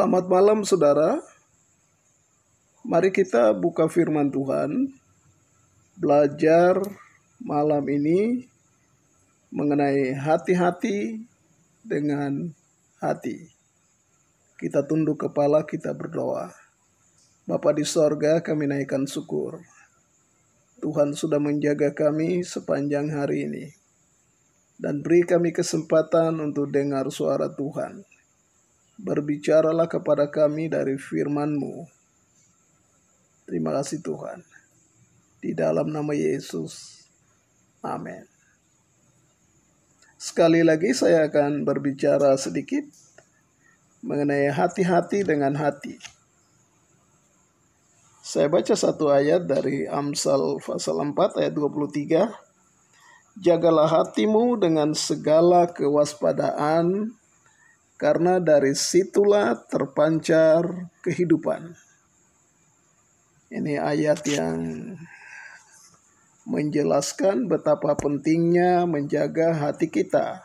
Selamat malam saudara. Mari kita buka firman Tuhan. Belajar malam ini mengenai hati-hati dengan hati. Kita tunduk kepala, kita berdoa. Bapa di sorga kami naikkan syukur. Tuhan sudah menjaga kami sepanjang hari ini. Dan beri kami kesempatan untuk dengar suara Tuhan berbicaralah kepada kami dari firman-Mu. Terima kasih Tuhan. Di dalam nama Yesus. Amin. Sekali lagi saya akan berbicara sedikit mengenai hati-hati dengan hati. Saya baca satu ayat dari Amsal pasal 4 ayat 23. Jagalah hatimu dengan segala kewaspadaan karena dari situlah terpancar kehidupan. Ini ayat yang menjelaskan betapa pentingnya menjaga hati kita.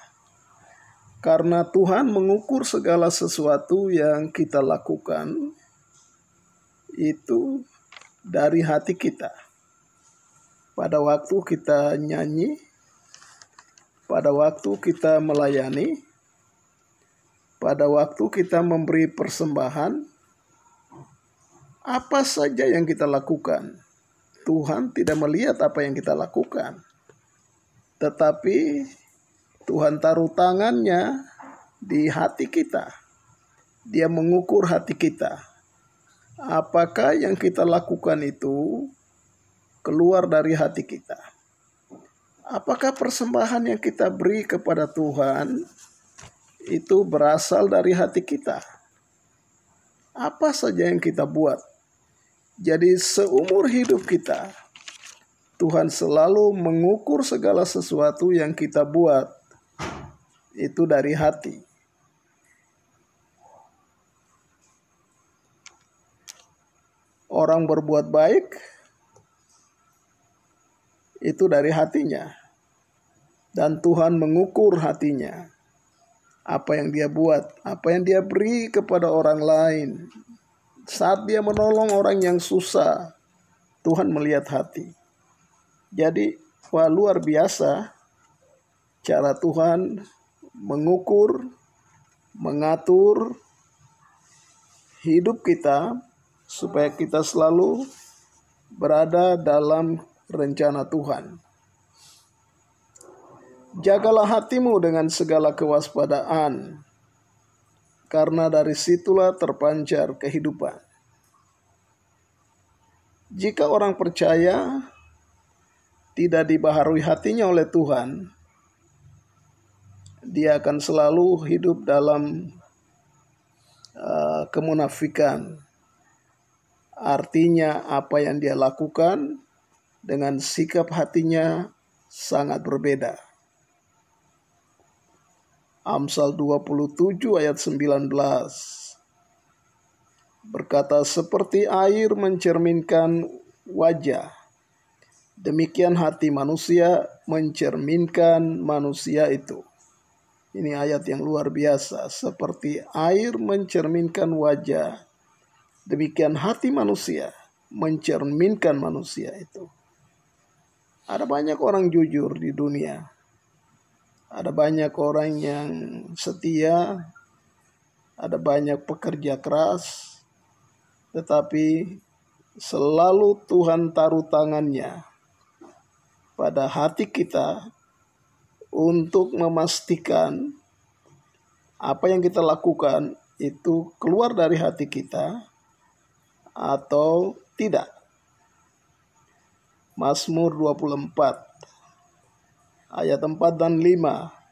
Karena Tuhan mengukur segala sesuatu yang kita lakukan itu dari hati kita. Pada waktu kita nyanyi, pada waktu kita melayani, pada waktu kita memberi persembahan, apa saja yang kita lakukan, Tuhan tidak melihat apa yang kita lakukan, tetapi Tuhan taruh tangannya di hati kita. Dia mengukur hati kita. Apakah yang kita lakukan itu keluar dari hati kita? Apakah persembahan yang kita beri kepada Tuhan itu berasal dari hati kita. Apa saja yang kita buat. Jadi seumur hidup kita, Tuhan selalu mengukur segala sesuatu yang kita buat. Itu dari hati. Orang berbuat baik itu dari hatinya. Dan Tuhan mengukur hatinya apa yang dia buat, apa yang dia beri kepada orang lain. Saat dia menolong orang yang susah, Tuhan melihat hati. Jadi, wah luar biasa cara Tuhan mengukur, mengatur hidup kita supaya kita selalu berada dalam rencana Tuhan. Jagalah hatimu dengan segala kewaspadaan, karena dari situlah terpancar kehidupan. Jika orang percaya tidak dibaharui hatinya oleh Tuhan, dia akan selalu hidup dalam uh, kemunafikan. Artinya, apa yang dia lakukan dengan sikap hatinya sangat berbeda. Amsal 27 ayat 19 berkata seperti air mencerminkan wajah demikian hati manusia mencerminkan manusia itu. Ini ayat yang luar biasa. Seperti air mencerminkan wajah demikian hati manusia mencerminkan manusia itu. Ada banyak orang jujur di dunia ada banyak orang yang setia, ada banyak pekerja keras, tetapi selalu Tuhan taruh tangannya pada hati kita untuk memastikan apa yang kita lakukan itu keluar dari hati kita atau tidak. Mazmur 24 ayat 4 dan 5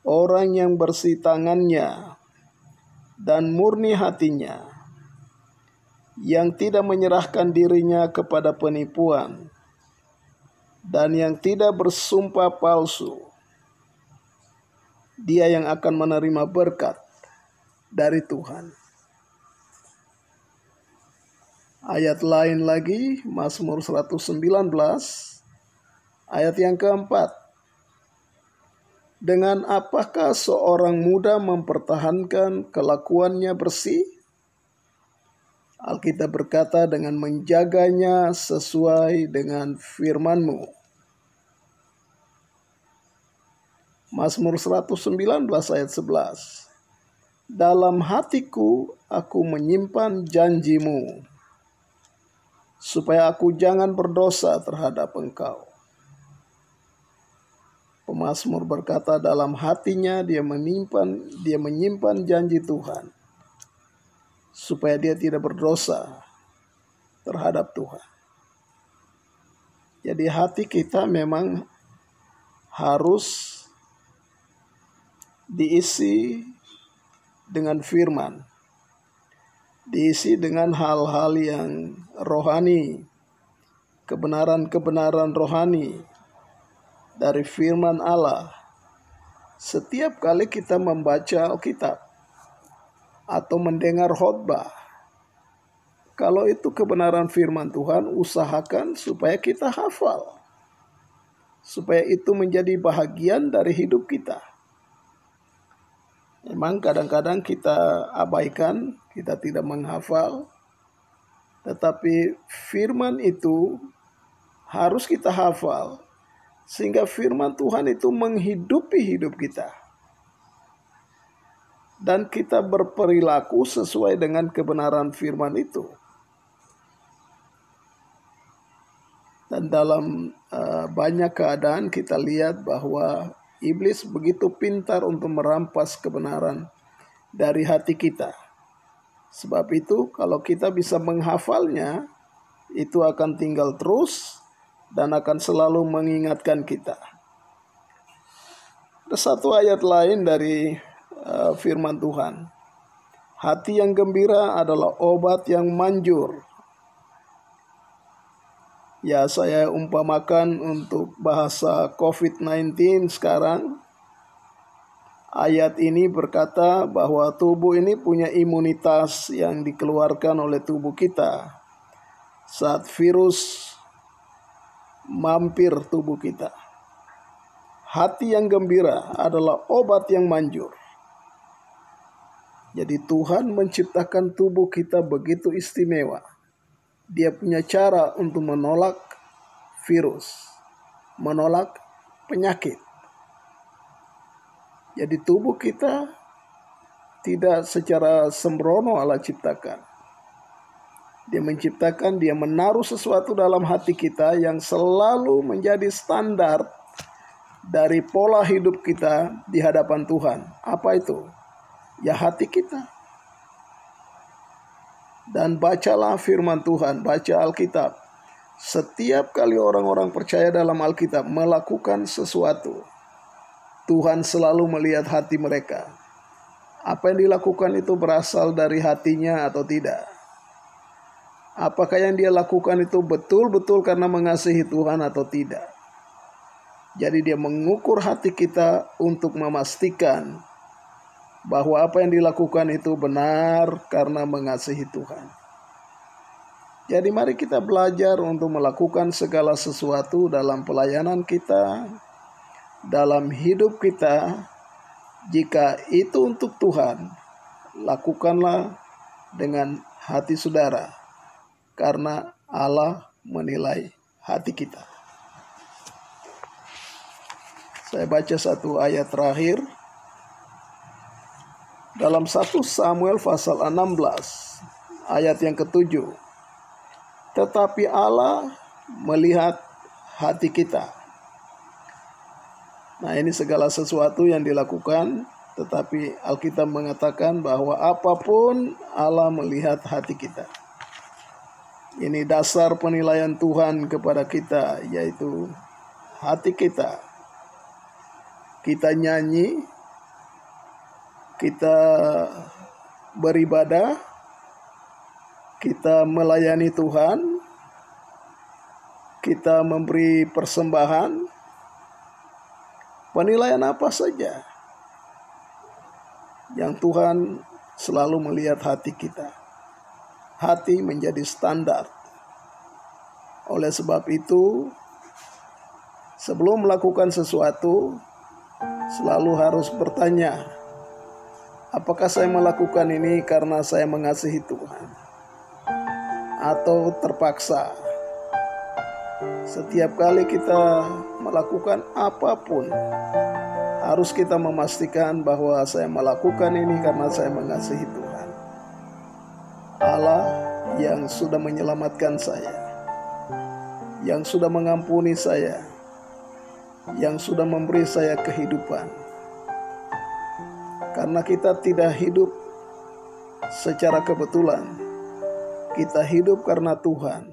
Orang yang bersih tangannya dan murni hatinya, yang tidak menyerahkan dirinya kepada penipuan, dan yang tidak bersumpah palsu, dia yang akan menerima berkat dari Tuhan. Ayat lain lagi, Mazmur 119, ayat yang keempat. Dengan apakah seorang muda mempertahankan kelakuannya bersih? Alkitab berkata dengan menjaganya sesuai dengan firman-Mu. Mazmur 119 ayat 11. Dalam hatiku aku menyimpan janjimu, supaya aku jangan berdosa terhadap engkau. Pemasmur berkata dalam hatinya dia menyimpan dia menyimpan janji Tuhan supaya dia tidak berdosa terhadap Tuhan. Jadi hati kita memang harus diisi dengan firman. Diisi dengan hal-hal yang rohani, kebenaran-kebenaran rohani dari firman Allah setiap kali kita membaca Alkitab atau mendengar khotbah. Kalau itu kebenaran firman Tuhan, usahakan supaya kita hafal. Supaya itu menjadi bahagian dari hidup kita. Memang kadang-kadang kita abaikan, kita tidak menghafal. Tetapi firman itu harus kita hafal sehingga firman Tuhan itu menghidupi hidup kita. Dan kita berperilaku sesuai dengan kebenaran firman itu. Dan dalam uh, banyak keadaan kita lihat bahwa iblis begitu pintar untuk merampas kebenaran dari hati kita. Sebab itu kalau kita bisa menghafalnya, itu akan tinggal terus dan akan selalu mengingatkan kita. Ada satu ayat lain dari uh, firman Tuhan. Hati yang gembira adalah obat yang manjur. Ya, saya umpamakan untuk bahasa COVID-19 sekarang. Ayat ini berkata bahwa tubuh ini punya imunitas yang dikeluarkan oleh tubuh kita saat virus mampir tubuh kita. Hati yang gembira adalah obat yang manjur. Jadi Tuhan menciptakan tubuh kita begitu istimewa. Dia punya cara untuk menolak virus, menolak penyakit. Jadi tubuh kita tidak secara sembrono Allah ciptakan. Dia menciptakan, dia menaruh sesuatu dalam hati kita yang selalu menjadi standar dari pola hidup kita di hadapan Tuhan. Apa itu? Ya hati kita. Dan bacalah firman Tuhan, baca Alkitab. Setiap kali orang-orang percaya dalam Alkitab melakukan sesuatu, Tuhan selalu melihat hati mereka. Apa yang dilakukan itu berasal dari hatinya atau tidak apakah yang dia lakukan itu betul-betul karena mengasihi Tuhan atau tidak. Jadi dia mengukur hati kita untuk memastikan bahwa apa yang dilakukan itu benar karena mengasihi Tuhan. Jadi mari kita belajar untuk melakukan segala sesuatu dalam pelayanan kita, dalam hidup kita. Jika itu untuk Tuhan, lakukanlah dengan hati saudara karena Allah menilai hati kita. Saya baca satu ayat terakhir dalam 1 Samuel pasal 16 ayat yang ketujuh. Tetapi Allah melihat hati kita. Nah, ini segala sesuatu yang dilakukan, tetapi Alkitab mengatakan bahwa apa pun Allah melihat hati kita. Ini dasar penilaian Tuhan kepada kita, yaitu hati kita. Kita nyanyi, kita beribadah, kita melayani Tuhan, kita memberi persembahan, penilaian apa saja yang Tuhan selalu melihat hati kita. Hati menjadi standar. Oleh sebab itu, sebelum melakukan sesuatu, selalu harus bertanya, Apakah saya melakukan ini karena saya mengasihi Tuhan? Atau terpaksa? Setiap kali kita melakukan apa pun, harus kita memastikan bahwa saya melakukan ini karena saya mengasihi Tuhan. Allah yang sudah menyelamatkan saya, yang sudah mengampuni saya, yang sudah memberi saya kehidupan karena kita tidak hidup secara kebetulan. Kita hidup karena Tuhan.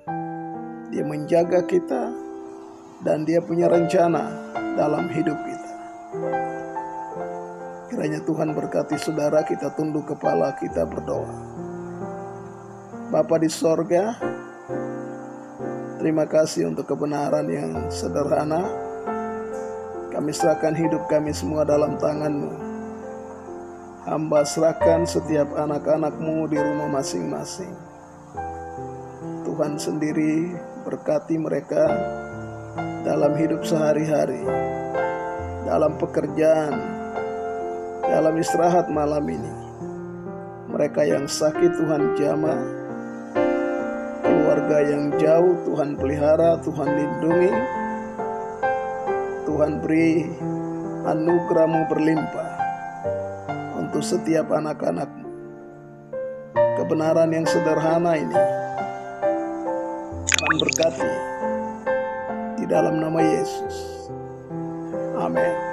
Dia menjaga kita dan dia punya rencana dalam hidup kita. Kiranya Tuhan berkati saudara kita tunduk kepala kita berdoa. Bapa di sorga, terima kasih untuk kebenaran yang sederhana. Kami serahkan hidup kami semua dalam tanganmu. Hamba serahkan setiap anak-anakmu di rumah masing-masing. Tuhan sendiri berkati mereka dalam hidup sehari-hari, dalam pekerjaan, dalam istirahat malam ini. Mereka yang sakit Tuhan jamah, keluarga yang jauh Tuhan pelihara, Tuhan lindungi, Tuhan beri anugerahmu berlimpah untuk setiap anak-anakmu. Kebenaran yang sederhana ini Tuhan berkati di dalam nama Yesus. Amin.